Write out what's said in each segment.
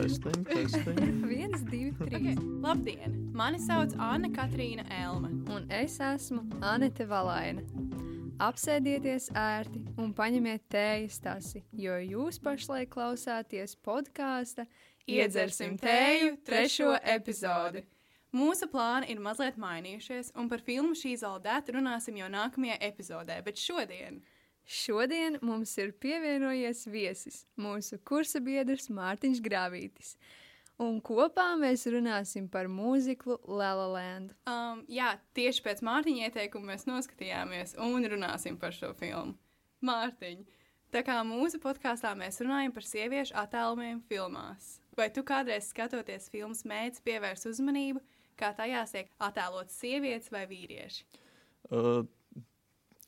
Testing, testing. Viens, divi, Okay. trīs. Labdien! Mani sauc Anna Katrīna Elma. Un es esmu Anete Valaina. Apsēdieties ērti un paņemiet tējas tasi, jo jūs pašlaik klausāties podkāsta Iedzersim tēju trešo epizodi. Mūsu plāni ir mazliet mainījušies, un par filmu šī zaldēta runāsim jau nākamajā epizodē, bet šodien Šodien mums ir pievienojies viesis, mūsu kursa biedrs Mārtiņš Grāvītis. Un kopā mēs runāsim par mūziklu Lala Land. Um, jā, tieši pēc Mārtiņa ieteikuma mēs noskatījāmies un runāsim par šo filmu. Mārtiņ, tā kā mūsu podkāstā mēs runājam par sieviešu attēlumiem filmās, vai tu kādreiz skatoties filmas mēģināji pievērst uzmanību, kā tajās tiek attēlotas sievietes vai vīrieši? Uh,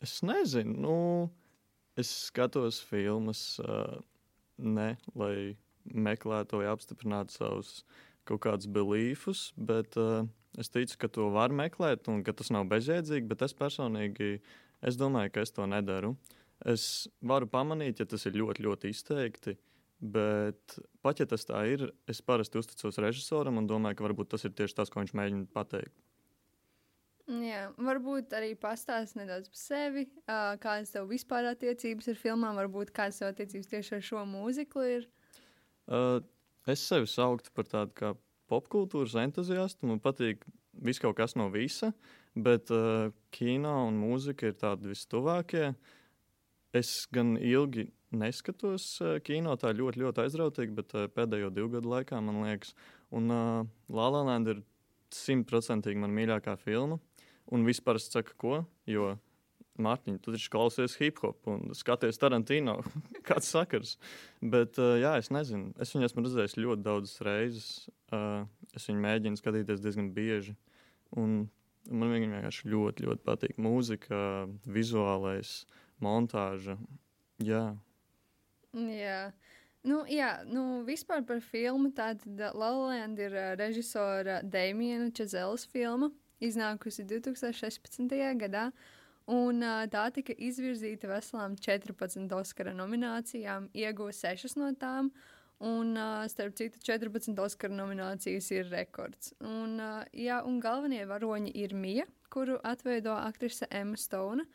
es nezinu, nu, es skatos filmas uh, ne, lai meklētu vai apstiprinātu savus kaut kādus beliefus, bet uh, es ticu, ka to var meklēt un ka tas nav bezjēdzīgi, bet es personīgi es domāju, ka es to nedaru. Es varu pamanīt, ja tas ir ļoti, ļoti izteikti. Bet pat ja tas tā ir, es parasti uzticos režisoram un domāju, ka varbūt tas ir tieši tas, ko viņš mēģina pateikt. Jā, varbūt arī pastāstīt nedaudz par sevi, kādas tev vispār attiecības ar filmām, varbūt kādas tev attiecības tieši ar šo mūziklu ir. Uh, es sevi sauktu par tādu kā popkultūras entuziastu. Man patīk viss kaut kas no visa, bet uh, kino un mūzika ir tādi vistuvākie. Es gan ilgi neskatos uh, kino tā ļoti, ļoti aizrautīgi, bet uh, pēdējo divu gadu laikā man liekas, un uh, Land ir simtprocentīgi man mīļākā filma. Un vispār es saku, ko? Jo Mārtiņ, tu taču klausies hip hop un skaties Tarantino. Kāds sakars? Bet, uh, jā, es nezinu. Es viņu esmu redzējis ļoti daudzas reizes. Uh, es viņu mēģinu skatīties diezgan bieži. Un man viņa vienkārši ļoti, ļoti patīk mūzika, vizuālais, montāža. Jā, Jā. Nu, jā, nu, vispār par filmu. Tātad Lalanda ir ā, režisora Damiena Čezelas filma, iznākusi 2016. gadā. Un tā tika izvirzīta veselām 14 Oskara nominācijām, ieguva 6 no tām. Un, ā, starp citu, 14 Oskara nominācijas ir rekords. Un, ā, jā, un galvenie varoņi ir Mija, kuru atveido aktrise Emma Stone,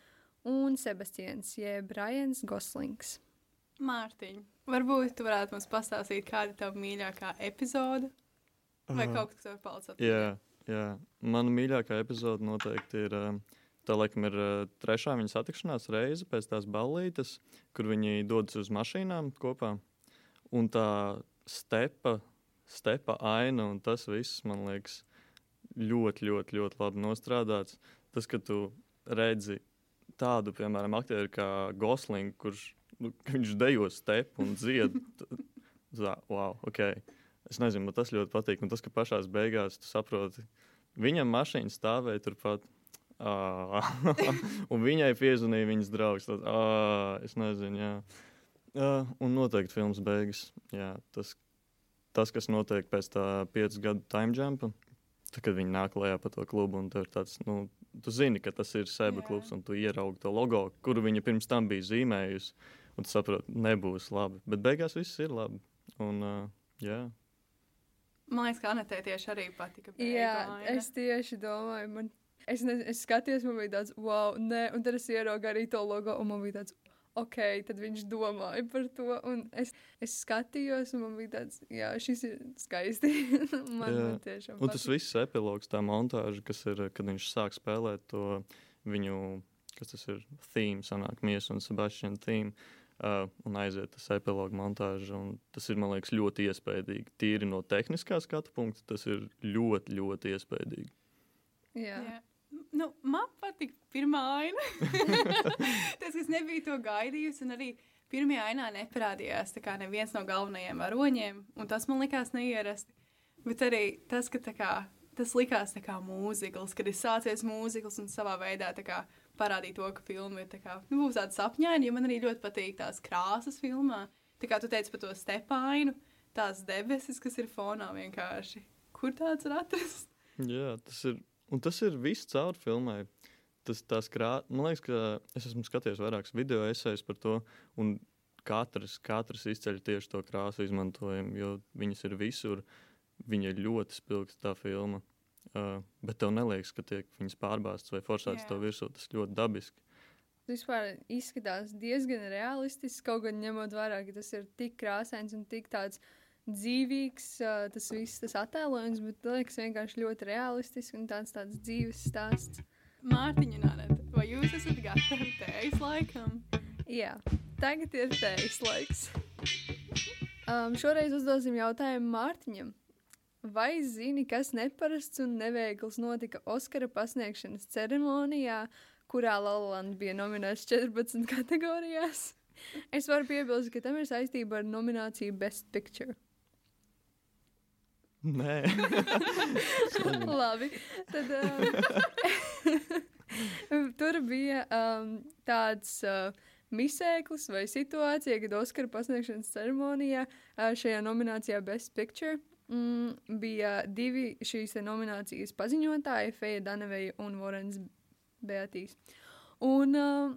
un Sebastians, jeb Brians Goslings. Mārtiņ, varbūt tu varētu mums pastāstīt, kāda ir tava mīļākā epizode vai Aha. kaut kas tāds palicis. Jā, jā. Mana mīļākā epizode noteikti ir. ā, Tā laikam ir ā, trešā viņa satikšanās reize pēc tās ballītes, kur viņi dodas uz mašīnām kopā. Un tā stepa, stepa aina un tas viss, man liekas, ļoti, ļoti, ļoti labi nostrādāts. Tas, ka tu redzi tādu, piemēram, aktieru kā Goslings, kurš nu, dejo stepu un dzied. t- Tā, wow, ok. Es nezinu, man tas ļoti patīk. Un tas, ka pašā beigās tu saproti, viņam mašīna stāvēja turpat. un viņai piezvanīja viņas draugs. Tad, es nezinu, jā. Uh, un noteikti filmas beigas. Jā, tas, tas, kas notiek pēc tā piecu gadu time jumpa, tad, kad viņi nāk lejā pa to klubu, un tur tāds, nu, tu zini, ka tas ir Seba klubs, un tu ieraugi to logo, kuru viņa pirms tam bija zīmējusi, un tu saproti, nebūs labi. Bet beigās viss ir labi. Un, uh, jā. Man liekas, ka Anetē tieši arī patika. Jā, beigu aina. es tieši domāju, man. Es, ne, es skatījos, man bija tāds, wow, nē, un tad es ieraugu arī to logo, un man bija tāds, ok, tad viņš domāja par to. Un es, es skatījos, un man bija tāds, jā, šis ir skaisti. man, Jā. man tiešām Un tas patīk. viss epilogs, tā montāža, kas ir, kad viņš sāk spēlēt to viņu, kas tas ir, theme, sanāk, Miesa un Sebastian theme, uh, un aiziet tas epilogu montāža, un tas ir, man liekas, ļoti iespaidīgi. Tīri no tehniskā skatu punkta, tas ir ļoti, ļoti iespaidīgi. Jā. Jā. Nu, man patīk pirmā aina. tas, kas nebija to gaidījusi, un arī pirmajā ainā neparādījās neviens no galvenajiem varoņiem, un tas man likās neierasti. Bet arī tas, ka kā, tas likās tā kā mūzikls, kad ir sācies mūzikls un savā veidā kā parādīja to, ka filma ir tā kā, nu, būs tāda sapņaina, jo man arī ļoti patīk tās krāsas filmā. Tā kā tu teici par to stepainu, tās debesis, kas ir fonā vienkārši. Kur tāds var atrast? Jā, tas ir, un tas ir viss caur filmai. Tas, tās krā... Man liekas, ka es esmu skatījies vairākas video esejas par to, un katrs, katrs izceļ tieši to krāsu izmantojumu, jo viņas ir visur. Viņa ir ļoti spilgta tā filma. Uh, bet tev neliekas, ka tiek viņas pārbāztas vai forsētas to virsū. Tas ļoti dabiski. Vispār izskatās diezgan realistisks, kaut gan ņemot vērā, ka tas ir tik krāsains un tik tāds dzīvīgs, uh, tas viss tas attēlojums, bet liekas vienkārši ļoti realistisks un tāds, tāds dzīves stāsts. Mārtiņa, Nānēt, vai jūs esat gatavi tējas laikam? Jā, tagad ir tējas laiks. Um, šoreiz uzdosim jautājumu Mārtiņam. Vai zini, kas neparasts un neveikls notika Oskara pasniegšanas ceremonijā, kurā Latvijas bija nominēts 14 kategorijās? Es varu piebilst, ka tam ir saistība ar nomināciju Best Picture. Nē, Labi, tad um, tur bija um, tāds uh, misēklis vai situācija, kad Oskara pasniegšanas ceremonijā uh, šajā nominācijā Best Picture mm, bija divi šīs nominācijas paziņotāji, Feja Daneveja un Vorens Beatīs. Un, uh,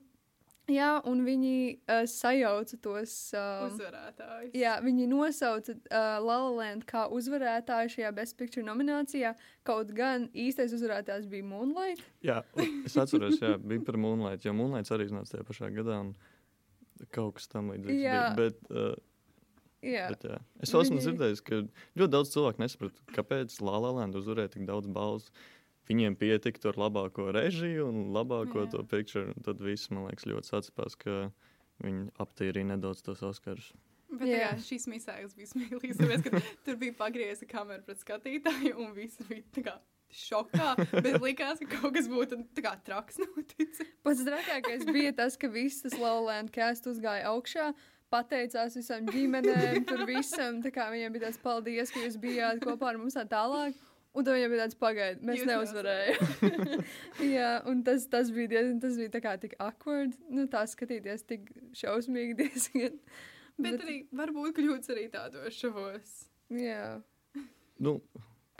jā, un viņi uh, sajauca tos. Uh, Uzvarētājs. Jā, viņi nosauca uh, Latviju kā uzvarētāju šajā Best Picture nominācijā. Kaut gan īstais uzvarētājs bija Moonlight. jā, es atceros, jā, bija par Moonlight. Jo Moonlight arī iznāca tajā pašā gadā. un Kaut kas tam līdzīgs. Jā. bija, Bet, uh, Jā, bet, jā. Es esmu Viņi- dzirdējis, ka ļoti daudz cilvēku nesaprot, kāpēc Lālēlēna uzvarēja tik daudz balvu. Viņiem pietika ar labāko režiju un labāko Jā. to picture. un Tad viss, man liekas, ļoti sacipās, ka viņi aptīrīja nedaudz tos Oskars. Bet Jā. jā. šīs misējas bija smieklīgas. Tāpēc, ka tur bija pagriezta kamera pret skatītāju, un visi bija tā kā šokā. Bet likās, ka kaut kas būtu tā kā traks noticis. pats trakākais bija tas, ka viss tas Latvijas kāsts uzgāja augšā. Pateicās visam ģimenēm, tur visam. Tā kā viņiem bija tāds paldies, ka jūs bijāt kopā ar mums tā tālāk. Un viņiem bija tāds pagaidiet, mēs neuzvarējām. Jā, un tas, tas bija diezgan, tas bija tā kā tik awkward. Nu, tā skatīties tik šausmīgi diezgan. Bet, bet arī varbūt kļūdas arī tādos šovos. Jā, Nu,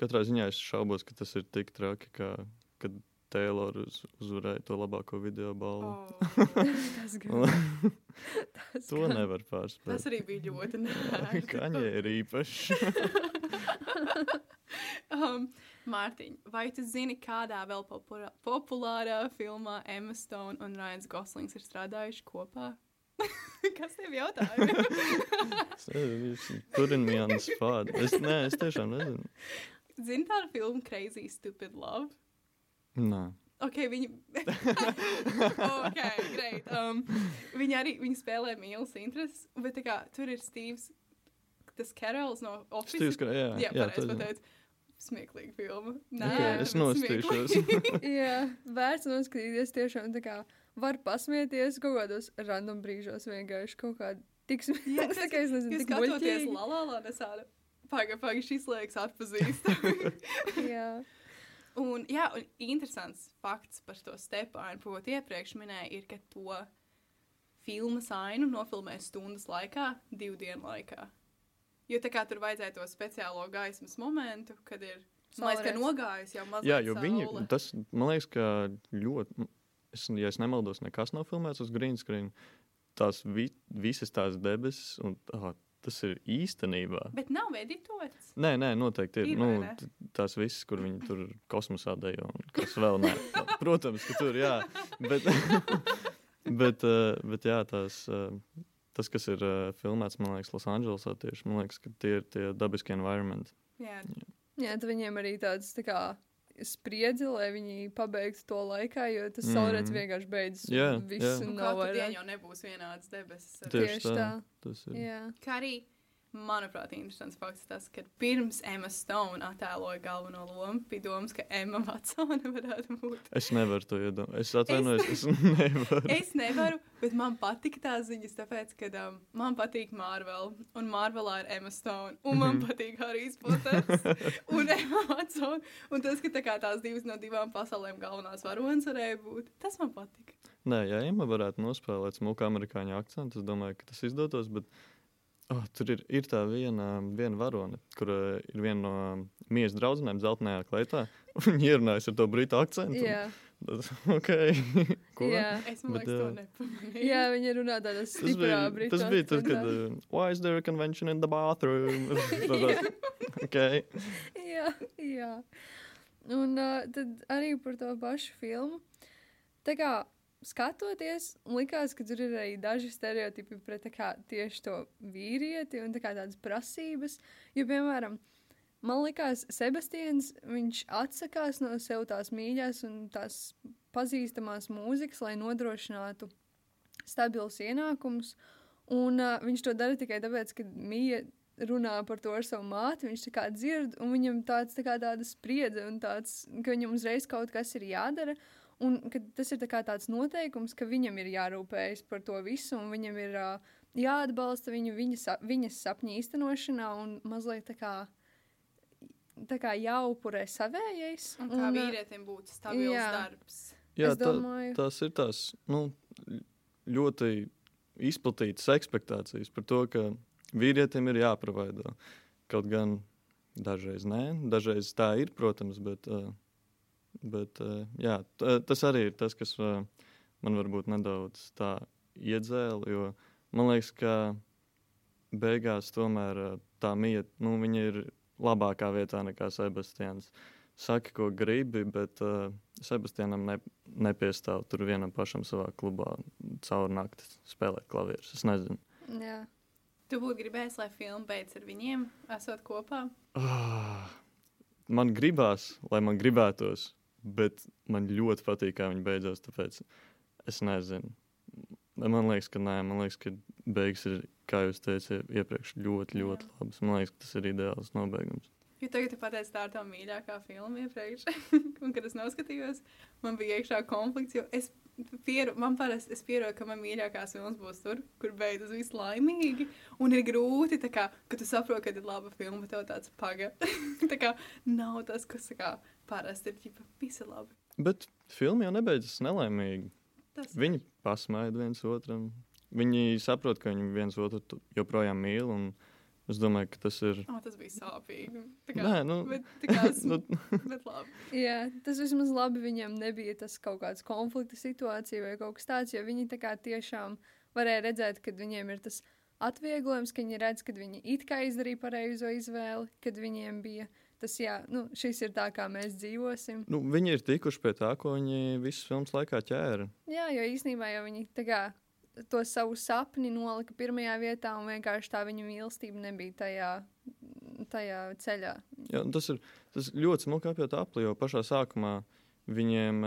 katrā ziņā es šaubos, ka tas ir tik traki, kā kad Taylor uz, uzvarēja to labāko video balvu. Oh. tas gan. Tas To gan. nevar pārspēt. Tas arī bija ļoti nērti. Kaņē ir īpašs. um, Mārtiņ, vai tu zini, kādā vēl populā, populārā filmā Emma Stone un Ryans Goslings ir strādājuši kopā? Kas tev jautāja? Tur ir mans fāds. Es, nē, es tiešām nezinu. Zini tādu filmu Crazy Stupid Love? Nē. Ok, viņi. ok, great. Um, viņi arī viņi spēlē mīlestības intereses, bet tā kā, tur ir Steve's, tas Karols no Office. Ka, jā, jā, jā, pareizi tas- pateicu. Smieklīga filma. Ok, es bet nostīšos. Jā, vērts noskatīties tiešām tā kā var pasmieties kaut kādos random brīžos vienkārši kaut kādā tik Jā, smieklīgi. Tā kā es nezinu, tik skatoties muļķīgi. la la la nesāda. Paga, paga, šis liekas atpazīstami. Jā. Un, jā, un interesants fakts par to stepainu, ko iepriekš minēja, ir, ka to filmas ainu nofilmē stundas laikā, divu dienu laikā. Jo tā kā tur vajadzēja to speciālo gaismas momentu, kad ir, liekas, ka nogājis jau mazliet Jā, jo viņi, saule. tas, man liekas, ka ļoti, es, ja es nemaldos, nekas nav filmēts uz green screen. Tās vi, visas tās debesis, un ah, tas ir īstenībā. Bet nav editots. Nē, nē, noteikti ir. Ir, Nu, tās visas, kur viņi tur kosmosā dejo, un kas vēl nē. Protams, ka tur, jā. Bet, bet, eh, bet jā, tās, eh, tas, kas ir eh, filmēts, man liekas, Losandželosā tieši, man liekas, ka tie ir tie dabiskie environmenti. Jā, Jā, tad viņiem arī tāds tā kā spriedzi, lai viņi pabeigtu to laikā, jo tas Mhm. saulrietis vienkārši beidzas. un Jā, Viss jā. un un nav katru dienu jau nebūs vienādas debesis. Tieši Tieši tā. tā. Tas ir. Jā. Kā arī, manuprāt, interesants fakts tas, ka pirms Emma Stone attēloja galveno lomu, bija domas, ka Emma Watsone varētu būt. Es nevaru to iedomāties. Es atvainojos, es nevaru. Es nevaru, bet man patika tās ziņas, tāpēc, ka um, man patīk Marvel, un Marvelā ir Emma Stone, un man Mhm. patīk Harijs Poters, un Emma Watsone. Un tas, ka tā kā tās divas no divām pasaulēm galvenās varonas varēja būt, tas man patika. Nē, ja Emma varētu nospēlēt smuku amerikāņu akcentu, es domāju, ka tas izdotos. Bet oh, tur ir, ir tā viena, viena varone, kur uh, ir viena no mīļas draudzenēm, zeltainajā kleitā. Viņa ierunājas ar to britu akcentu. Jā. Tad, okay. ko. Jā. Es Bet, liekas, to jā. nepamanīju. Jā, viņa runā tādā Tas stiprā bija, britu tas bija tad, kad. Uh, Why is there a convention in the bathroom? Tad, okay. Jā, jā. Un uh, tad arī par to pašu filmu. Tā kā skatoties, likās, ka tur ir arī daži stereotipi pret kā, tieši to vīrieti un tā tādas prasības. Jo, piemēram, man liekas, Sebastians atsakās no sev tās mīļās un tās pazīstamās mūzikas, lai nodrošinātu stabilus ienākumus. Un uh, viņš to dara tikai tāpēc, ka mīja runā par to ar savu māti. Viņš tā kā dzird, un viņam tāds, tā kā tāda spriedze, un tāds, ka viņam uzreiz kaut kas ir jādara. Un tas ir tā tāds noteikums, ka viņam ir jārūpējas par to visu, un viņam ir uh, jāatbalsta viņu viņa, viņas sapņu īstenošanā, un mazliet tā kā, tā kā jāupurē savējais. Un kā ā, vīrietim būtu stabils jā. darbs. Jā, es tā, domāju, tās ir tās nu, ļoti izplatītas expectācijas par to, ka vīrietim ir jāprovaido. Kaut gan dažreiz nē, dažreiz tā ir, protams, bet, uh, bet uh, jā, t- tas arī ir tas, kas uh, man varbūt nedaudz tā iedzēla. Jo man liekas, ka beigās tomēr tā mīja, nu, viņa ir labākā vietā nekā Sebastians. Saki, ko gribi, bet uh, Sebastianam ne, nepiestāv tur vienam pašam savā klubā caur nakti spēlēt klavierus. Es nezinu. jā. Tu būtu gribējis, lai filma beidz ar viņiem, esot kopā. Ah, man gribās, lai man gribētos, bet man ļoti patīk, kā viņi beidzās. Tāpēc es nezinu. Man liekas, ka nē, man liekas, ka beigas ir, kā jūs teicāt, iepriekš ļoti, ļoti Jā. labas. Man liekas, ka tas ir ideāls nobeigums. Jo tagad tu pateici, tā ir tā mīļākā filma iepriekš. un, kad es noskatījos, man bija iekšā konflikts. Jo es pieru, man parasti es pierodu, ka man mīļākās filmas būs tur, kur beidzas viss laimīgi. Un ir grūti, kā, kad tu saproti, ka ir laba filma, tev tāds paga. tā kā nav tas, kas kā, parasti ir ģipa, visi labi. Bet filma jau nebeidzas nelaimīgi. Tas Viņi pasmaida viens otram. Viņi saprot, ka viņi viens otru joprojām mīl. un Es domāju, ka tas ir. Oh, tas bija sāpīgi. Tā kā, Nē, nu, bet, tā kā, nu, bet labi. Jā, tas vismaz labi viņam nebija tas kaut kāds konflikta situācija vai kaut kas tāds, jo viņi tā kā tiešām varēja redzēt, ka viņiem ir tas atvieglojums, ka viņi redz, ka viņi it kā izdarīja pareizo izvēli, kad viņiem bija tas, jā, nu, šis ir tā, kā mēs dzīvosim. nu, viņi ir tikuši pie tā, ko viņi visas filmas laikā ķēra. Jā, jo īsnībā jau viņi tā kā to savu sapni nolika pirmajā vietā, un vienkārši tā viņa mīlestība nebija tajā, tajā ceļā. Jā, tas ir tas ļoti smuki apjūt apli, jo pašā sākumā viņiem,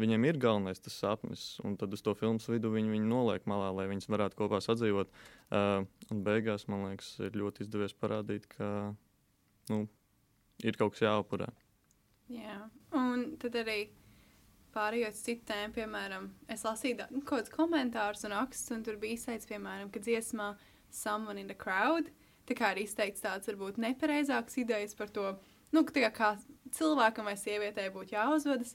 viņiem ir galvenais tas sapnis, un tad uz to filmas vidu viņi viņu noliek malā, lai viņas varētu kopā sadzīvot. Un beigās, man liekas, ir ļoti izdevies parādīt, ka nu, ir kaut kas jāupurē. Jā, un tad arī pārējot uz citu tēmu, piemēram, es lasīju nu, kaut kādus komentārus un rakstus, un tur bija izteikts, piemēram, ka dziesmā Someone in the Crowd tā kā ir izteikts tāds varbūt nepareizāks idejas par to, nu, kā, kā cilvēkam vai sievietei būtu jāuzvedas.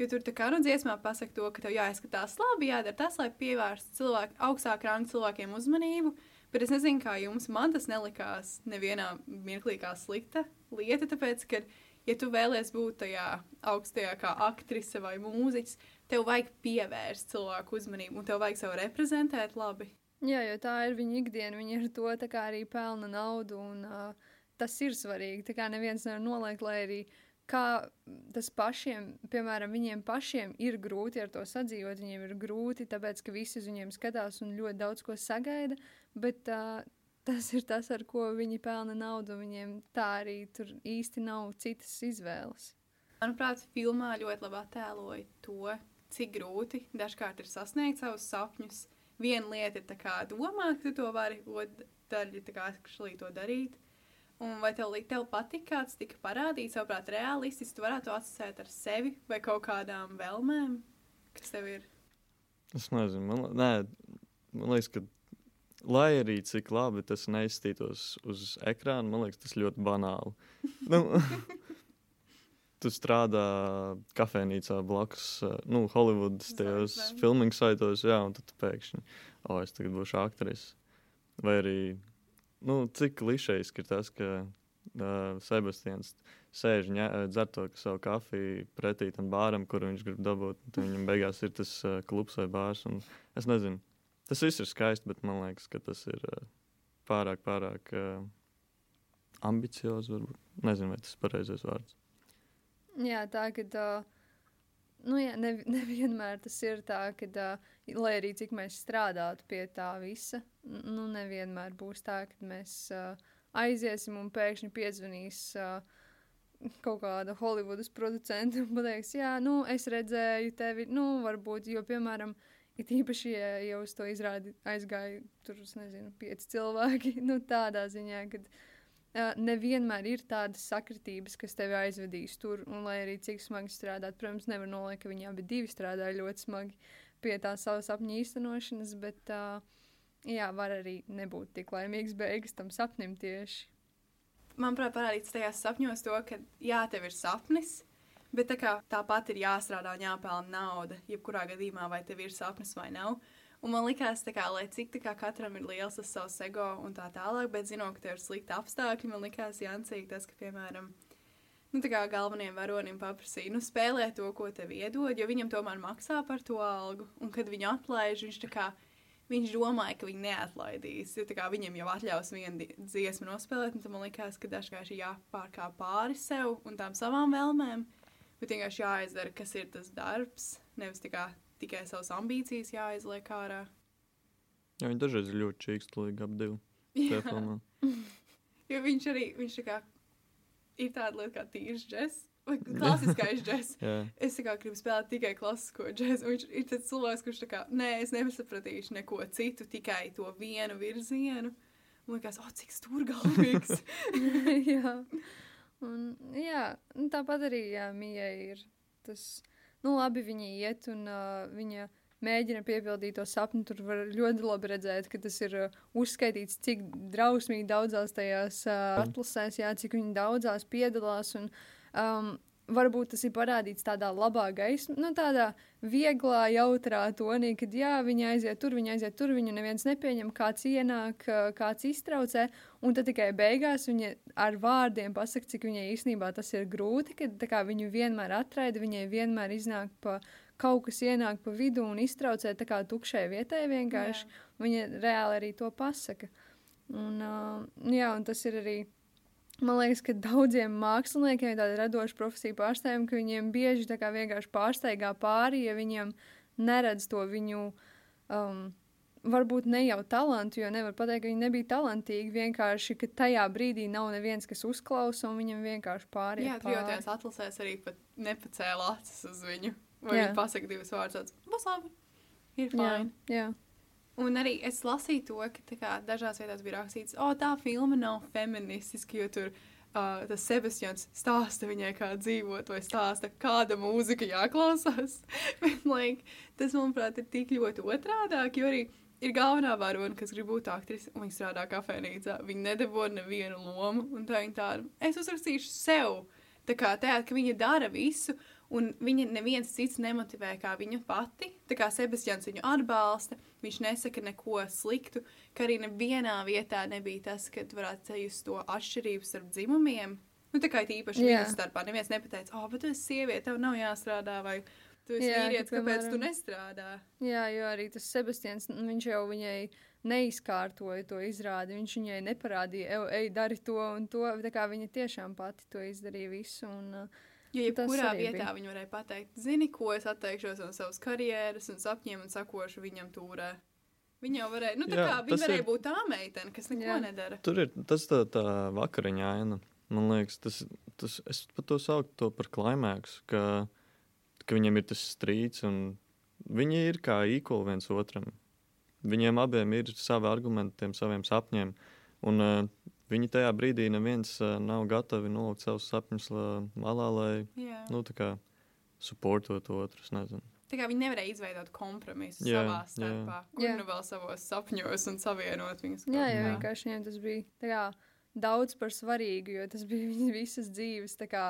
Jo tur tā kā nu, dziesmā pasaka to, ka tev jāizskatās labi, jādara tas, lai pievērstu cilvēku, augstāk rangu cilvēkiem uzmanību. Bet es nezinu, kā jums, man tas nelikās nevienā mirklī kā slikta lieta, tāpēc, ka, ja tu vēlies būt tajā augstajā kā aktrise vai mūziķis, tev vajag pievērst cilvēku uzmanību un tev vajag sev reprezentēt labi. Jā, jo tā ir viņa ikdiena. Viņa ar to arī pelna naudu, un uh, tas ir svarīgi. Tā kā neviens nevar noliekt, lai arī kā tas pašiem, piemēram, viņiem pašiem ir grūti ar to sadzīvot. Viņiem ir grūti, tāpēc ka visi uz viņiem skatās un ļoti daudz ko sagaida. Bet uh, tas ir tas, ar ko viņi pelna naudu. un Viņiem tā arī tur īsti nav citas izvēles. Manuprāt, filmā ļoti labi attēloja to, cik grūti dažkārt ir sasniegt savus sapņus. Viena lieta ir tā kā domāt, ka tu to vari, otra ir actually to darīt. Un vai tev, li- tev patīk, kāds tika parādīts, savuprāt, realistiski, tu varētu to asociēt ar sevi vai kaut kādām vēlmēm, kas tev ir? Es nezinu, man, nē, man liekas, ka lai arī cik labi tas neizstītos uz ekrāna, man liekas, tas ļoti banāli. nu, tu strādā kafejnīcā blakus, eh, nu, Holivudas tajos filmu saitos, jā, un tad pēkšņi, o, es tagad būšu aktris. Vai arī, nu, cik klišejs ir tas, ka uh, Sebastians sēž un dzer to savu kafiju pretī tam bāram, kuru viņš grib dabūt. Tad viņam beigās ir tas uh, klubs vai bārs. Es nezinu, tas viss ir skaisti, bet man liekas, ka tas ir uh, pārāk, pārāk uh, ambiciozi. Varbūt. Nezinu, vai tas ir pareizais vārds. Jā, tā ka. Uh... Nu, jā, ne, nevienmēr tas ir tā, ka, uh, lai arī cik mēs strādātu pie tā visa, nu, nevienmēr būs tā, ka mēs uh, aiziesim un pēkšņi piezvanīs uh, kaut kāda Holivudas producenta un pateiks, jā, nu, es redzēju tevi, nu, varbūt, jo, piemēram, it īpaši, ja jau uz to izrādi aizgāja, tur, nezinu, pieci cilvēki, nu, tādā ziņā, kad uh, nevienmēr ir tādas sakritības, kas tevi aizvedīs tur, un lai arī cik smagi strādāt, protams, nevar noliekt, ka viņi abi strādāja ļoti smagi pie tā savas sapņu īstenošanas, bet uh, jā, var arī nebūt tik laimīgs beigas tam sapnim tieši. Manuprāt, parādīts tajās sapņos to, ka jā, tev ir sapnis, bet tā kā, tāpat ir jāstrādā un jāpelna nauda, jebkurā gadījumā, vai tev ir sapnis vai nav. Un man liekas, kā, lai cik kā, katram ir liels tas savs ego un tā tālāk, bet zinot, ka tev ir slikti apstākļi, man liekas, Jansīgi tas, ka, piemēram, nu, tā galvenajam varonim paprasīja, nu, spēlē to, ko tev iedod, jo viņam tomēr maksā par to algu. Un, kad viņu atlaiž, viņš tā kā. Viņš domāja, ka viņi neatlaidīs. Jo, kā, viņam jau atļaus vienu dziesmu nospēlēt, un man liekas, ka dažkārt ir jāpārkāp pāri sev un tām savām vēlmēm. Bet vienkārši jāizdara, kas ir tas darbs. Nevis kā, tikai savas ambīcijas jāizliek ārā. Jā, viņi dažreiz ir ļoti čīkstīgi ap divu. jo viņš arī viņš kā, ir tāda lieta kā tīrs džeks. Vai klasiskais džeks. es kā, gribu spēlēt tikai klasisko džeksu. Viņš ir tas cilvēks, kurš tā kā, nē, es nesapratīšu neko citu, tikai to vienu virzienu. Man liekas, oh, cik stūrgalvīgs. Un, jā, tāpat arī jā, Mija ir tas, nu labi, viņa iet un uh, viņa mēģina piepildīt to sapni, tur var ļoti labi redzēt, ka tas ir uh, uzskaitīts, cik drausmīgi daudzās tajās uh, atlasēs, jā, cik viņi daudzās piedalās. Un, um, Varbūt tas ir parādīts tādā labā gaismā, nu, tādā vieglā, jautrā tonī, kad jā, viņi aiziet tur, viņi aiziet tur, viņu neviens nepieņem, kāds ienāk, kāds iztraucē. Un tad tikai beigās viņa ar vārdiem pasakā, cik viņai īstenībā tas ir grūti, ka viņu vienmēr atraida, viņai vienmēr iznāk pa kaut kas ienāk pa vidu un iztraucē tā kā tukšai vietai vienkārši. Jā. Viņa reāli arī to pasaka. Un, uh, jā, un tas ir arī. Man liekas, ka daudziem māksliniekiem ir tāda radoša profesija pārstāvjiem, ka viņiem bieži tā kā vienkārši pārsteigā pāri, ja viņiem neredz to viņu, um, varbūt ne jau talantu, jo nevar pateikt, ka viņi nebija talantīgi. Vienkārši, ka tajā brīdī nav neviens, kas uzklausa, un viņam vienkārši pāri. Jā, trijotās atlasēs arī pat nepacēla acis uz viņu. Vai jā. viņi pasaka divas vārdus, būs labi. Ir fini. Jā, jā. Un arī es lasīju to, ka kā, dažās vietās bija rakstīts, o, tā filma nav feministiska, jo tur uh, tas Sebastians stāsta viņai, kā dzīvot, vai stāsta, kāda mūzika jāklausās. Bet, like, tas, manuprāt, ir tik ļoti otrādāk, jo arī ir galvenā varone, kas grib būt aktrise, un viņa strādā kafejnīcā. Viņa nedabūna nevienu lomu, un tā viņa tāda, es uzrakstīšu sev. Tā kā tā, ka viņa dara visu, Un viņa neviens cits nemotivē kā viņa pati. Tā kā Sebastians viņu atbalsta, viņš nesaka neko sliktu, ka arī nevienā vietā nebija tas, ka varētu sajust to atšķirību starp dzimumiem. Nu, tā kā īpaši viņas starpā neviens nepateica, oh, bet tu esi sieviete, tev nav jāstrādā. Vai, Tu esi vīrietis, kāpēc tu nestrādā? Jā, jo arī tas Sebastians, nu, viņš jau viņai neizkārtoja to izrādi. Viņš viņai neparādīja, ej, ej dari to un to. Tā kā viņa tiešām pati to izdarīja visu. Un, uh, Jo jebkurā vietā viņi varēja pateikt, zini, ko es atteikšos no savas karjeras un sapņiem un sakošu viņam tūrē. Viņa jau varēja, nu tā Jā, kā viņa varēja ir, būt tā meitene, kas neko Jā. nedara. Tur ir tas tā, tā vakariņa aina. Man liekas, tas, tas es pat to saucu to par klimēks, ka, ka viņiem ir tas strīds un viņi ir kā īkoli viens otram. Viņiem abiem ir savi argumenti tiem saviem sapņiem. Un, uh, Viņi tajā brīdī neviens uh, nav gatavi nolikt savus sapņus malā, lai yeah. nu, supportot otru. Tā kā viņi nevarēja izveidot kompromisu jā, savā starpā, kur nu vēl savos sapņos un savienot viņus. Jā, jā, vienkārši viņiem tas bija kā, daudz par svarīgu, jo tas bija viņas visas dzīves kā,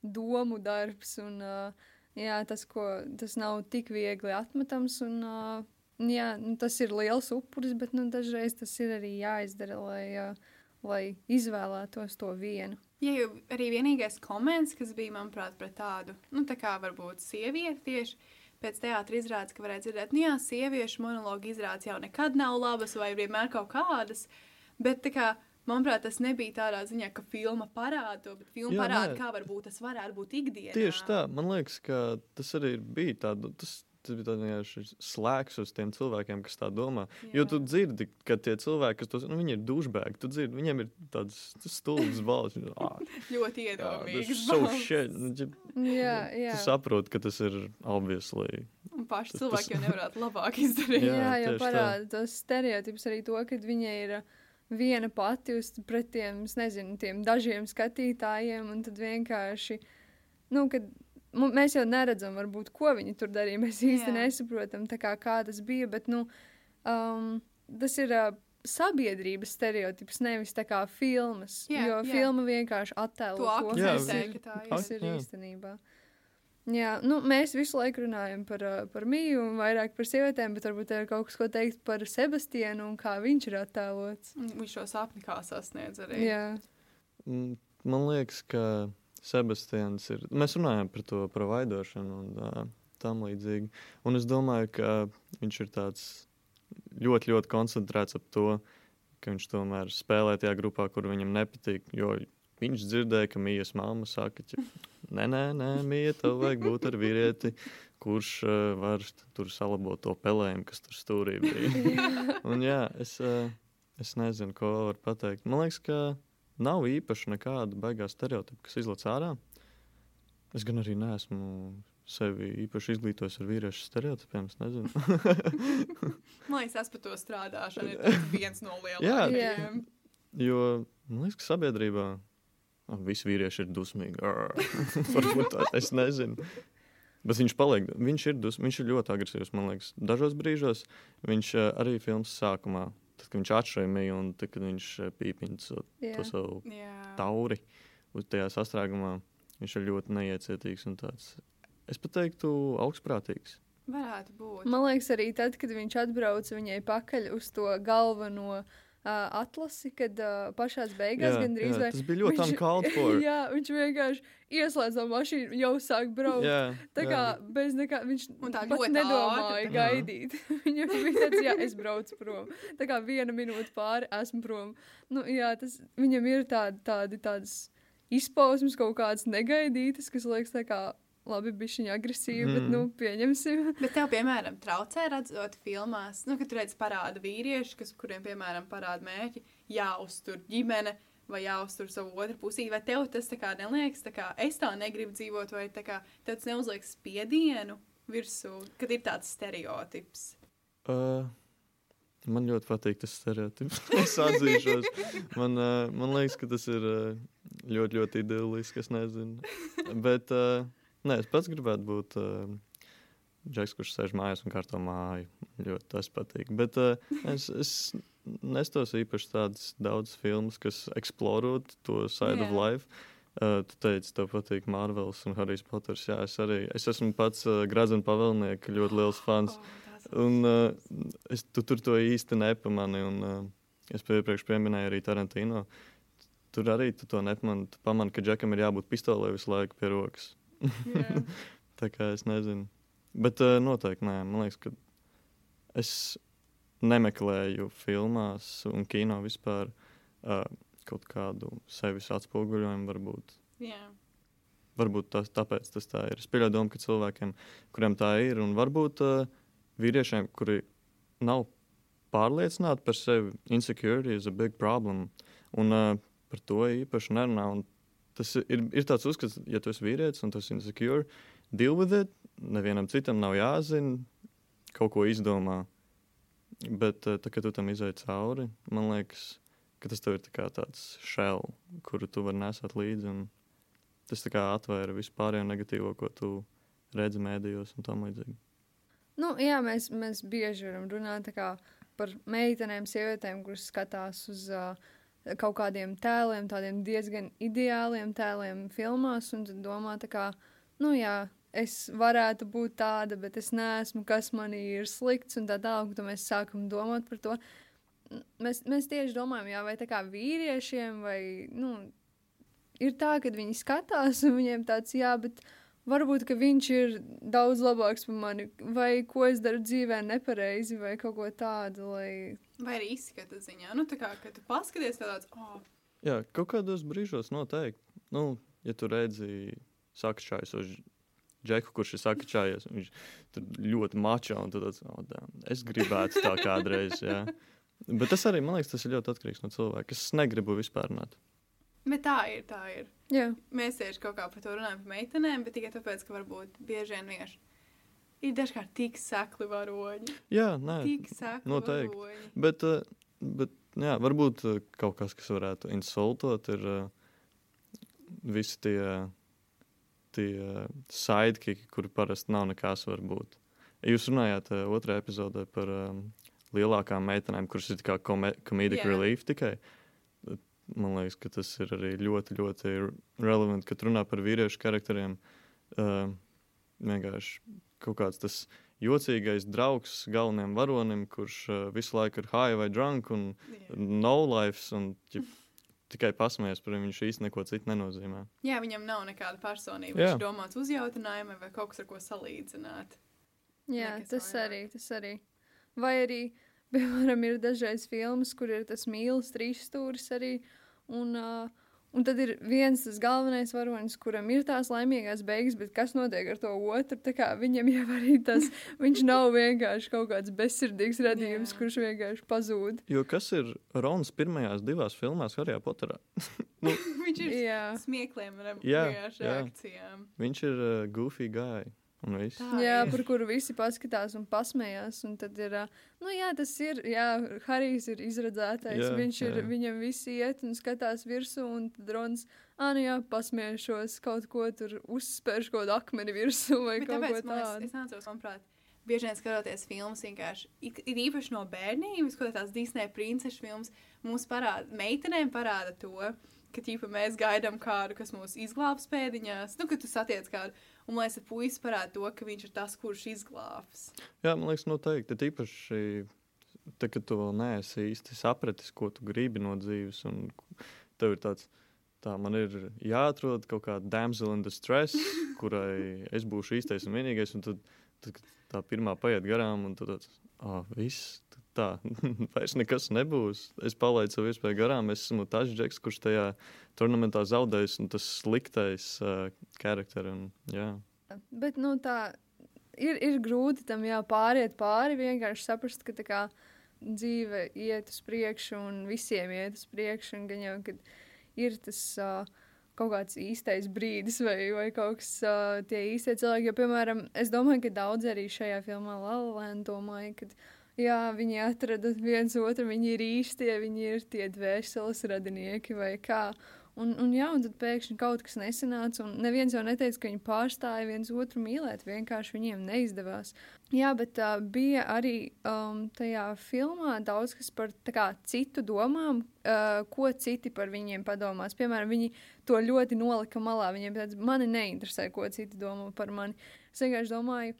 domu darbs. Un, uh, jā, tas, ko, tas nav tik viegli atmetams. Un, uh, jā, nu, tas ir liels upuris, bet nu, dažreiz tas ir arī jāizdara, lai uh, lai izvēlētos to vienu. Ja jau arī vienīgais koments, kas bija, manuprāt, pret tādu, nu, tā kā varbūt sievieti tieši pēc teātra izrādes, ka varēja dzirdēt, nu jā, sieviešu monologu izrādes jau nekad nav labas vai vienmēr kaut kādas, bet tā kā, manuprāt, tas nebija tādā ziņā, ka filma parāda to, bet filma Jā, parāda, nē. kā varbūt tas varētu būt ikdienā. Tieši tā, man liekas, ka tas arī bija tāds. Tas, Tas bija tāds vienkārši slēgs uz tiem cilvēkiem, kas tā domā. Jo tu Jā. dzirdi, ka tie cilvēki, kas to nu, viņi ir dušbēgi, tu dzirdi, viņiem ir tāds stulbs balss. Viņi, "Ah, Ļoti jā, iedomīgs. tas so shit." Nu, Jā, jā. Tu saproti, ka tas ir obviously. Un paši Tas- cilvēki tas- jau nevarētu labāk izdarīt. Jā, Jā, jau parāda tos stereotipus arī to, ka viņa ir uh, viena pati uz pret tiem, es nezinu, tiem dažiem skatītājiem, un tad vienkārši, nu, kad mēs jau neredzam, varbūt, ko viņi tur darīja, mēs īsti Jā. nesaprotam, tā kā, kā tas bija, bet, nu, um, tas ir uh, sabiedrības stereotips, nevis tā kā filmas, Jā, jo jā. filma vienkārši attēlo To kas akcentē, ir, Jā. īstenībā. Jā, nu, mēs visu laiku runājam par, uh, par mīlu un vairāk par sievietēm, bet varbūt ir kaut kas, ko teikt par Sebastianu un kā viņš ir attēlots. Un Viņš šo sapni kā sasniedz arī. Jā, Mm, Man liekas, ka Sebastians ir. Mēs runājam par to par vaidošanu un uh, tam līdzīgi. Un es domāju, ka viņš ir tāds ļoti, ļoti koncentrēts ap to, ka viņš tomēr spēlē tajā grupā, kur viņam nepatīk. Jo viņš dzirdēja, ka mījas mamma saka, ka nē, nē, nē mīja, tev vajag būt ar vīrieti, kurš uh, var tur salabot to pelējumu, kas tur stūrī bija. Un jā, es, uh, es nezinu, ko var pateikt. Man liekas, ka nav īpaši nekāda baigā stereotipa, kas izlaiž ārā. Es gan arī neesmu sevi īpaši izglītojis ar vīriešu stereotipiem. Es nezinu. Man liekas, tas par to strādāšanu ir viens no Jā. lielākajiem. jo man liekas, ka sabiedrībā ah, visi vīrieši ir dusmīgi. Varbūt tā, es nezinu. Bet viņš paliek, viņš ir, dus, viņš ir ļoti agresīvs. Man liekas, dažos brīžos viņš eh, arī filmas sākumā, tad, kad viņš atšķēra mīju un tad, kad viņš eh, pīpiņš to, jā. to savu Jā. tauri uz tajā sastrēgumā. Viņš ir ļoti neiecietīgs un tāds. Es pat teiktu, augstprātīgs. Varētu būt. Man liekas, arī tad, kad viņš atbrauca viņai pakaļ uz to galveno uh, atlasi, kad uh, pašā beigās gandrīz vai tas bija ļoti for. jā, viņš vienkārši ieslēdza mašīnu, jau sāk braukt. jā, Tā jā. kā bez nekā viņš pat nedomāja ātri tā. gaidīt. Viņam bija tāds, jā, es braucu prom. Tā kā viena minūte pāri, esmu prom. Nu, jā, tas viņam ir tādi, tādi, tādas izpausmes kaut kādas negaidītas, kas liekas tā kā labi, bija viņa agresīva, mm. bet, Mhm. nu, pieņemsim. Bet tev, piemēram, traucē redzot filmās, nu, kad tur redz parāda vīrieši, kas, kuriem, piemēram, parāda mērķi, jāuztur ģimene vai jāuztur savu otru pusī. Vai tev tas tā kā neliekas, tā kā es tā negribu dzīvot, vai tā kā tev tas neuzliek spiedienu virsū, kad ir tāds stereotips? Uh, man ļoti patīk tas stereotips. es atzīšos. Man, uh, man liekas, ka tas ir uh, ļoti, ļoti idylliski. Es nezinu. Bet uh, nē, es pats gribētu būt. Uh, Džeks, kurš sēž mājās un kārto māju. Ļoti tas patīk. Bet uh, es, es nestos īpaši tādas daudzas filmas, kas eksplorētu to side yeah. of life. Uh, tu teici, tev patīk Marvels un Harijs Poters. Jā, es arī es esmu pats uh, Gradzena pavēlnieka ļoti liels fans. Oh, Un uh, es tu, tur to īsti nepamani. Un, uh, es iepriekš pieminēju arī Tarantino. Tur arī tu to nepamani. Tu pamani, ka Džekam ir jābūt pistolē visu laiku pie rokas. Tā kā es nezinu. Bet uh, noteikti nē. Man liekas, ka es nemeklēju filmās un kino vispār uh, kaut kādu sevis atspoguļojumu. Varbūt, Jā. varbūt tas, tāpēc tas tā ir. Es pieļauju domu, ka cilvēkiem, kuriem tā ir, un varbūt uh, vīriešiem, kuri nav pārliecināti par sevi, insecurity is a big problem. Un uh, par to īpaši nerunā. Un tas ir, ir tāds uzskats, ja tu esi vīrietis un tu esi insecure, deal with it. Nevienam citam nav jāzina, kaut ko izdomā. Bet, uh, tā, kad tu tam izai cauri, man liekas, ka tas tev ir tā tāds shell, kuru tu vari nesāt līdzi. Tas atvēra vispārējo negatīvo, ko tu redzi mēdījos un tam līdzīgi. Nu, jā, mēs, mēs bieži varam runāt kā par meitenēm, sievietēm, kuras skatās uz uh, kaut kādiem tēliem, tādiem diezgan ideāliem tēliem filmās, un tad domā, tā kā, nu jā, es varētu būt tāda, bet es neesmu, kas manī ir slikts, un tā tālāk, tad mēs sākam domāt par to. mēs, mēs tieši domājam, jā, vai tā kā vīriešiem, vai nu, ir tā, ka viņi skatās un viņiem tāds, jā, bet varbūt viņš ir daudz labāks par mani, vai ko es daru dzīvē nepareizi, vai kaut ko tādu. Lai... Vai arī izskata ziņā. Nu, tā kā tu paskaties, tāds oh. - jā, kaut kādos brīžos noteikti. Nu, ja tu redzi, sakšķājus uz džeku, kurš ir sakšķājies, viņš tur ļoti mačā un tāds - oh, es gribētu tā kādreiz. Jā. Bet tas arī, man liekas, tas ir ļoti atkarīgs no cilvēka. Es negribu vispār runāt. Bet tā ir, tā ir. Jā. Mēs tieši kaut kā par to runājam par meitenēm, bet tikai tāpēc, ka varbūt bieži vien vienkārši ir dažkārt tik sekli varoņi. Jā, nē, Tik sekli noteikti. varoņi. Bet, eh, bet jā, varbūt eh, kaut kas, kas varētu insultot, ir eh, visi tie, tie sidekiki, kuri parasti nav nekas varbūt. Jūs runājāt otrajā epizodē par um, lielākām meitenēm, kuras ir kā yeah. relief tikai. Man liekas, ka tas ir arī ļoti, ļoti relevant, kad runā par vīriešu charakteriem. Uh, vienkārši kaut kāds tas jocīgais draugs galvenajam varonim, kurš uh, visu laiku ir high vai drunk un Jā. no life, un ķip, tikai pasmējas par viņu. Viņš īsti neko citu nenozīmē. Jā, viņam nav nekāda personība. Jā. Viņš ir domāts uzjautinājumam vai kaut kas, ar ko salīdzināt. Jā, Nekas tas vairāk. arī, tas arī. Vai arī, piemēram, ir dažreiz filmas, kur ir tas mīlestības trīs stūris arī. Un, uh, un tad ir viens tas galvenais varonis, kuram ir tās laimīgās beigas, bet kas notiek ar to otru? Viņam jau arī tas, viņš nav vienkārši kaut kāds bezsirdīgs radījums, Jā. kurš vienkārši pazūd. Jo kas ir Rons pirmajās divās filmās Harijā Poterā? Viņš ir smiekliem reakcijām. Viņš ir uh, goofy guy. Un viss. Tā Jā, ir. par kuru visi paskatās un pasmējās. Un tad ir, nu, jā, tas ir, jā, Harijs ir izredzētais. Jā, viņš ir, jā. viņam visi iet un skatās virsū, un tad Rons, ah, nu jā, pasmējušos kaut ko tur, uzspērš kaut kādu akmeni virsū vai Bet kaut tāpēc ko tādu. es nācu manuprāt, bieži vien skatoties filmas, vienkārši ir īpaši no bērnības, ko tās Disneja princešu filmas mums parāda, meitenēm parāda to, ka ķipa, mēs gaidām kādu, kas mūs izglābs pēdiņās, nu, kad tu satiec kādu, un man liekas, puisis parāda to, ka viņš ir tas, kurš izglābs. Jā, man liekas, noteikti. Tīpaši, tad, kad tu vēl neesi īsti sapratis, ko tu gribi no dzīves, un tev ir tāds. Tā man ir jāatrod kaut kāda damsel in distress, kurai es būšu īstais un vienīgais. Un tad, tad tā pirmā paiet garām, un tad tāds - ah, viss. Tā, vairs nekas nebūs. Es palaidu savu iespēju garām. Es esmu tas džeks, kurš tajā turnamentā zaudējis, un tas sliktais uh, un, jā. Bet, nu, tā ir, ir grūti tam jā, pāriet pāri, vienkārši saprast, ka kā dzīve iet uz priekšu un visiem iet uz priekšu, un gan jau, kad ir tas uh, kaut kāds īstais brīdis vai, vai kaut kas uh, tie īstie cilvēki. Jo, piemēram, es domāju, ka daudz arī šajā filmā Lalēna domāja, ka jā, viņi atrada viens otru, viņi ir īstie, viņi ir tie dvēseles radinieki vai kā. Un, un, jā, un tad pēkšņi kaut kas nesanāca, un neviens jau neteica, ka viņi pārstāja viens otru mīlēt. Vienkārši viņiem neizdevās. Jā, bet uh, bija arī um, tajā filmā daudz kas par kā, citu domām, uh, ko citi par viņiem padomās. Piemēram, viņi to ļoti nolika malā. Viņiem tāds mani neinteresē, ko citi domā par mani. Es vienkārši domāju.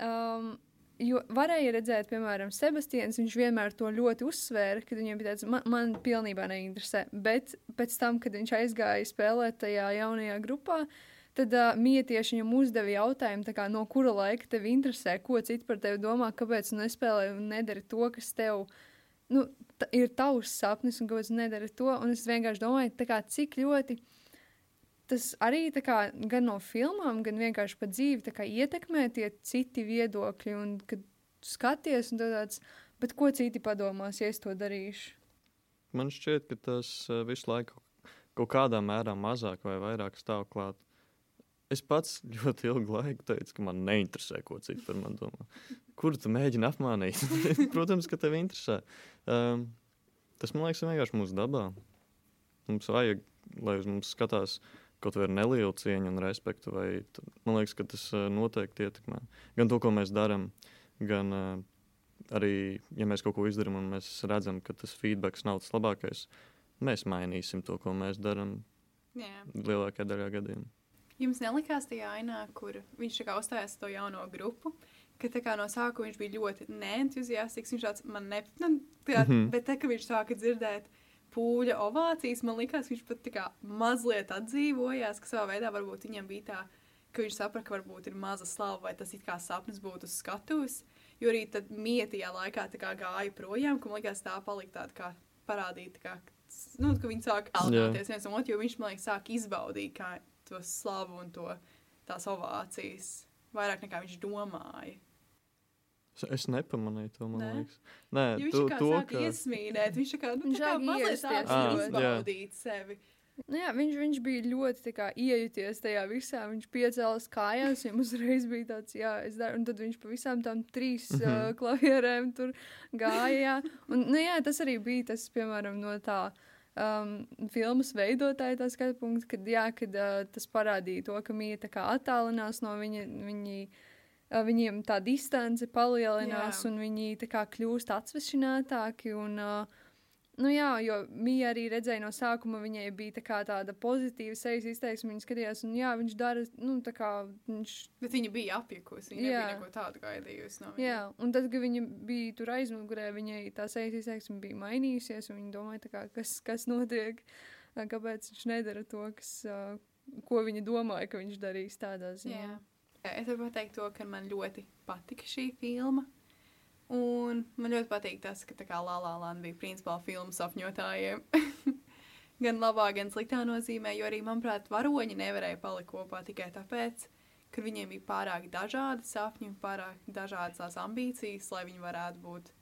Um, Jo varēja redzēt, piemēram, Sebastians. Viņš vienmēr to ļoti uzsvēra, kad viņam bija tāds, man, man pilnībā neinteresē. Bet pēc tam, kad viņš aizgāja spēlēt tajā jaunajā grupā, tad uh, Mija tieši viņam uzdeva jautājumu, tā kā, no kura laika tev interesē, ko citi par tevi domā, kāpēc tu nespēlē un nedari to, kas tev nu, ir tavs sapnis, un kāpēc tu nedari to. Un es vienkārši domāju, kā, cik ļoti tas arī kā, gan no filmām, gan vienkārši pa dzīvi kā, ietekmē tie citi viedokļi. Un kad skaties, un tāds, bet ko citi padomās, ja es to darīšu? Man šķiet, ka tas uh, visu laiku kaut kādā mērā mazāk vai vairāk stāv klāt. Es pats ļoti ilgu laiku teicu, ka man neinteresē, ko citi par mani domā. Kur tu mēģini apmānīt? Protams, ka tev interesē. Um, tas man liekas, vienkārši mūsu dabā. Mums vajag, lai uz mums skatās kaut vai nelielu cieņu un respektu. Vai, man liekas, ka tas uh, noteikti ietekmē gan to, ko mēs darām, gan uh, arī, ja mēs kaut ko izdarām un mēs redzam, ka tas feedback nav tas labākais, mēs mainīsim to, ko mēs darām Jā. lielākajā daļā gadījumā. Jums nelikās tajā ainā, kur viņš uzstājās to jauno grupu, ka tā kā no sākuma viņš bija ļoti neentuziastisks. Viņš tāds man ne, nu, tā, Mhm. bet tā, ka viņš sāka dzirdēt pūļa ovācijas, man liekas, viņš pat kā mazliet atdzīvojās, ka savā veidā varbūt viņam bija tā, ka viņš saprata, ka varbūt ir maza slava vai tas it kā sapnis būtu uz skatuves. Jo arī tad mietajā laikā tā kā gāja projām, ka man liekas, tā palika tāda kā parādīt, tā kā, nu, ka viņi sāk algoties viens no otra, jo viņš, man liekas, sāk izbaudīt kā to slavu un to tās ovācijas vairāk nekā viņš domāja. Es, nepamanīju to, man Nē? liekas. Nē, Jo viņš tu, to, sāk ka... iesmīnēt, viņš tā kā, nu, Viņš tā kā sāk mazliet ļoti. Ah, izbaudīt sevi. Nu, jā, viņš, viņš bija ļoti kā, iejuties tajā visā. Viņš piecēlās kājās, viņam uzreiz bija tāds, jā, es daru. Un tad viņš pa visām tām trīs mm. -hmm. uh, klavierēm tur gāja. Jā. Un, nu, jā, tas arī bija tas, piemēram, no tā. Um, filmas veidotāja tā skatu punkts, kad, jā, kad uh, tas parādīja to, ka Mija tā kā attālinās no viņa, viņi, uh, viņiem tā distance palielinās Jā. un viņi kā kļūst atsvešinātāki un Nu jā, jo Mija arī redzēja no sākuma, viņai bija tā tāda pozitīva sejas izteiksme. Viņa skatījās, un jā, viņš dara, nu, tā kā viņš. Bet viņa bija apjukusi, viņa Jā. nebija neko tādu gaidījusi no viņa. Jā, un tad, kad viņa bija tur aizmugurē, viņai tā sejas izteiksme bija mainījusies, un viņa domāja, kā, kas, kas notiek, kāpēc viņš nedara to, kas, ko viņa domāja, ka viņš darīs tādā ziņā. Jā. Es varu pateikt to, ka man ļoti patika šī filma. Un man ļoti patīk tas, ka tā kā Lala Landa bija principā filmu sapņotājiem. gan labā, gan sliktā nozīmē, jo arī, manuprāt, varoņi nevarēja palikt kopā tikai tāpēc, ka viņiem bija pārāk dažādi sapņi pārāk dažādas tās ambīcijas, lai viņi varētu būt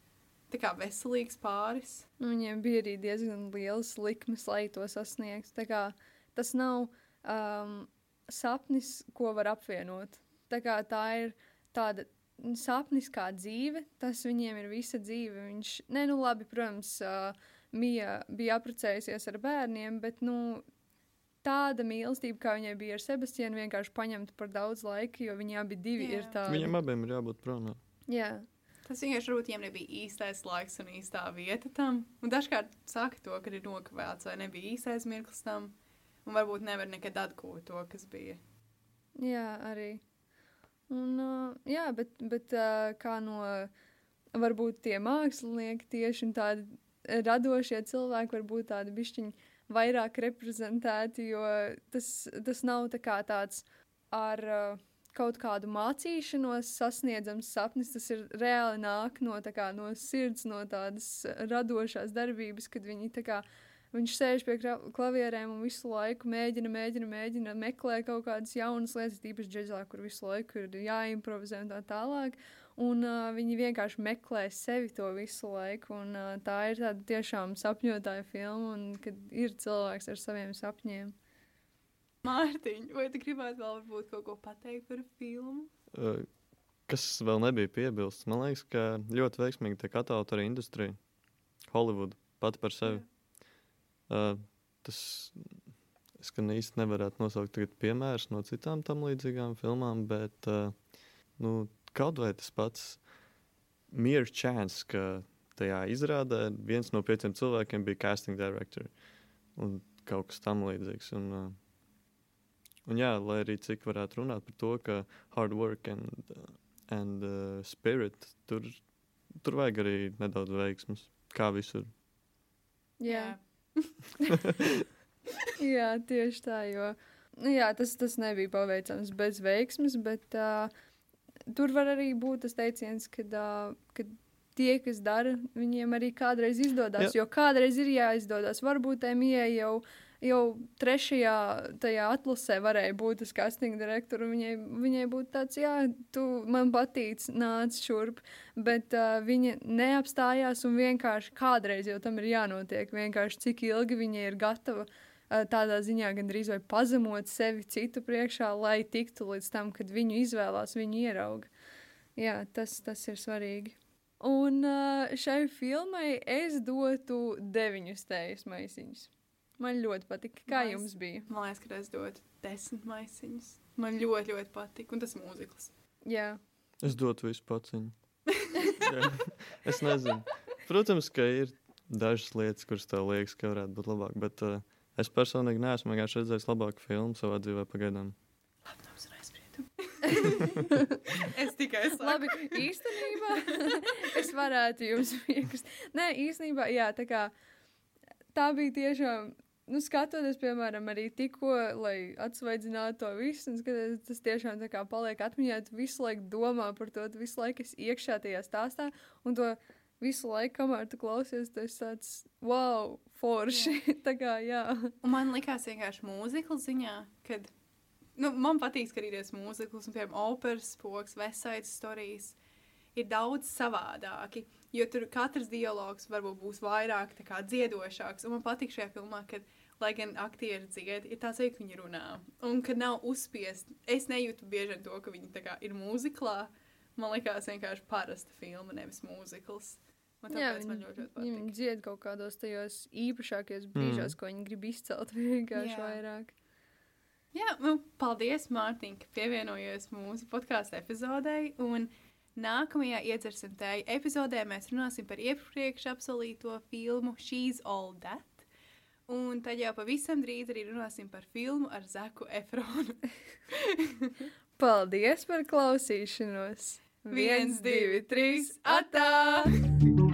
tā kā veselīgs pāris. Nu, viņiem bija arī diezgan liels likmes, lai to sasniegtu. Tas nav um, sapnis, ko var apvienot. Tā, kā tā ir tāda sapnis kā dzīve, tas viņiem ir visa dzīve. Viņš, ne, nu labi, protams, uh, Mija bija apprecējusies ar bērniem, bet, nu, tāda mīlestība, kā viņai bija ar Sebastianu, vienkārši paņemta par daudz laika, jo viņi abi divi Jā. ir tādi. Viņam abiem ir jābūt prom. no- Jā. Tas vienkārši varbūt viņiem nebija īstais laiks un īstā vieta tam. Un dažkārt saka to, ka ir nokavēts vai nebija īstais mirklis tam. Un varbūt nevar nekad atgūt to, kas bija. Jā, arī. Un, uh, jā, bet, bet uh, kā no varbūt tie mākslinieki tieši un tādi radošie cilvēki var būt tādi bišķiņi vairāk reprezentēti, jo tas, tas nav tā kā tāds ar uh, kaut kādu mācīšanos sasniedzams sapnis, tas ir reāli nāk no, kā, no sirds, no tādas radošās darbības, kad viņi tā kā Viņš sēž pie klavierēm un visu laiku mēģina, mēģina, mēģina meklēt kaut kādas jaunas lietas, tīpaši džeksa, kur visu laiku ir jāimprovizē un tā tālāk. Un uh, viņi vienkārši meklē sevi to visu laiku. Un, uh, tā ir tāda tiešām sapņotāja filma, un kad ir cilvēks ar saviem sapņiem. Mārtiņ, vai tu gribētu vēl kaut ko pateikt par filmu? Uh, Kas vēl nebija piebilsts? Man liekas, ka ļoti veiksmīgi tiek attēlot arī industrija. Holivuda pati par sevi. Uh, tas es gan īsti nevarētu nosaukt tagad piemērus no citām tam līdzīgām filmām, bet uh, nu, kaut vai tas pats mere chance, ka tajā izrādē viens no pieciem cilvēkiem bija casting director un kaut kas tam līdzīgs. Un, uh, un jā, lai arī cik varētu runāt par to, ka hard work and, and uh, spirit tur, tur vajag arī nedaudz veiksmes, kā visur. Jā, jā tieši tā. Jo, nu, jā, tas, tas nebija paveicams bez veiksmes, bet uh, tur var arī būt tas teiciens, ka uh, tie, kas dara, viņiem arī kādreiz izdodas. Jo kādreiz ir jāizdodas. Varbūt Emīļai jau, jau trešajā tajā atlasē varēja būt tas casting direktors. Viņai, viņai būtu tāds, jā, tu man patīc, nāc šurp. Bet uh, viņa neapstājās un vienkārši kādreiz jau tam ir jānotiek. Vienkārši cik ilgi viņa ir gatava. uh, Tādā ziņā gandrīz vai pazemot sevi citu priekšā, lai tiktu līdz tam, kad viņu izvēlās, viņu ierauga. Jā, tas, tas ir svarīgi. Un uh, šai filmai es dotu deviņus tējas maisiņus. Man ļoti patika. Kā Nice. jums bija? Man liekas, ka es dotu desmit maisiņus. Man ļoti, ļoti patīk. Un tas mūzikls. Jā, Es dotu visu paciņu. Jā. es nezinu. Protams, ka ir dažas lietas, kuras tev liekas, ka varētu būt labāk, bet uh, es personīgi neesmu redzējis labāku filmu savā dzīvē pagaidām. Labdabas un aizspriedumi. es tikai saku. Labi, īstenībā es varētu jums piekrist. Nē, īstenībā, jā, tā kā tā bija tiešām. Nu, skatoties, piemēram, arī tikko, lai atsvaidzinātu to visu, un skatoties, tas tiešām tā kā paliek atmiņā, tu visu laiku domā par to, tu visu laiku esi iekšā tajā stāstā, un to visu laiku, kamēr tu klausies, tas tāds wow, forši. tā kā, jā. Un man likās vienkārši mūzikla ziņā, kad nu, man patīk skatīties mūziklus, un piemēram, operas, spoks, vesaitas stāstījis. Ir daudz savādāki, jo tur katrs dialogs varbūt būs vairāk dziedošāks. Un man patīk šajā filmā, kad, lai gan aktieri dzied, ir tāds, ka viņi runā. Un ka nav uzspiest, es nejūtu bieži to, ka viņi kā, ir mūziklā. Man liekas, vienkārši parasta filma, nevis mūzikls. Man Jā, tāpēc man ļoti, ļoti viņi, viņi dzied kaut kādos tajos īpašākajos brīžos, mm. ko viņi grib izcelt vienkārši Jā. vairāk. Jā, nu, paldies, Mārtiņ, ka pievienojies mūsu podkāstu epizodei. Un nākamajā iedzersim tēju epizodē mēs runāsim par iepriekš apsolīto filmu She's All That. Un tad jau pavisam drīz arī runāsim par filmu ar Zaku Efronu. Paldies par klausīšanos! Viens, divi, trīs, atā!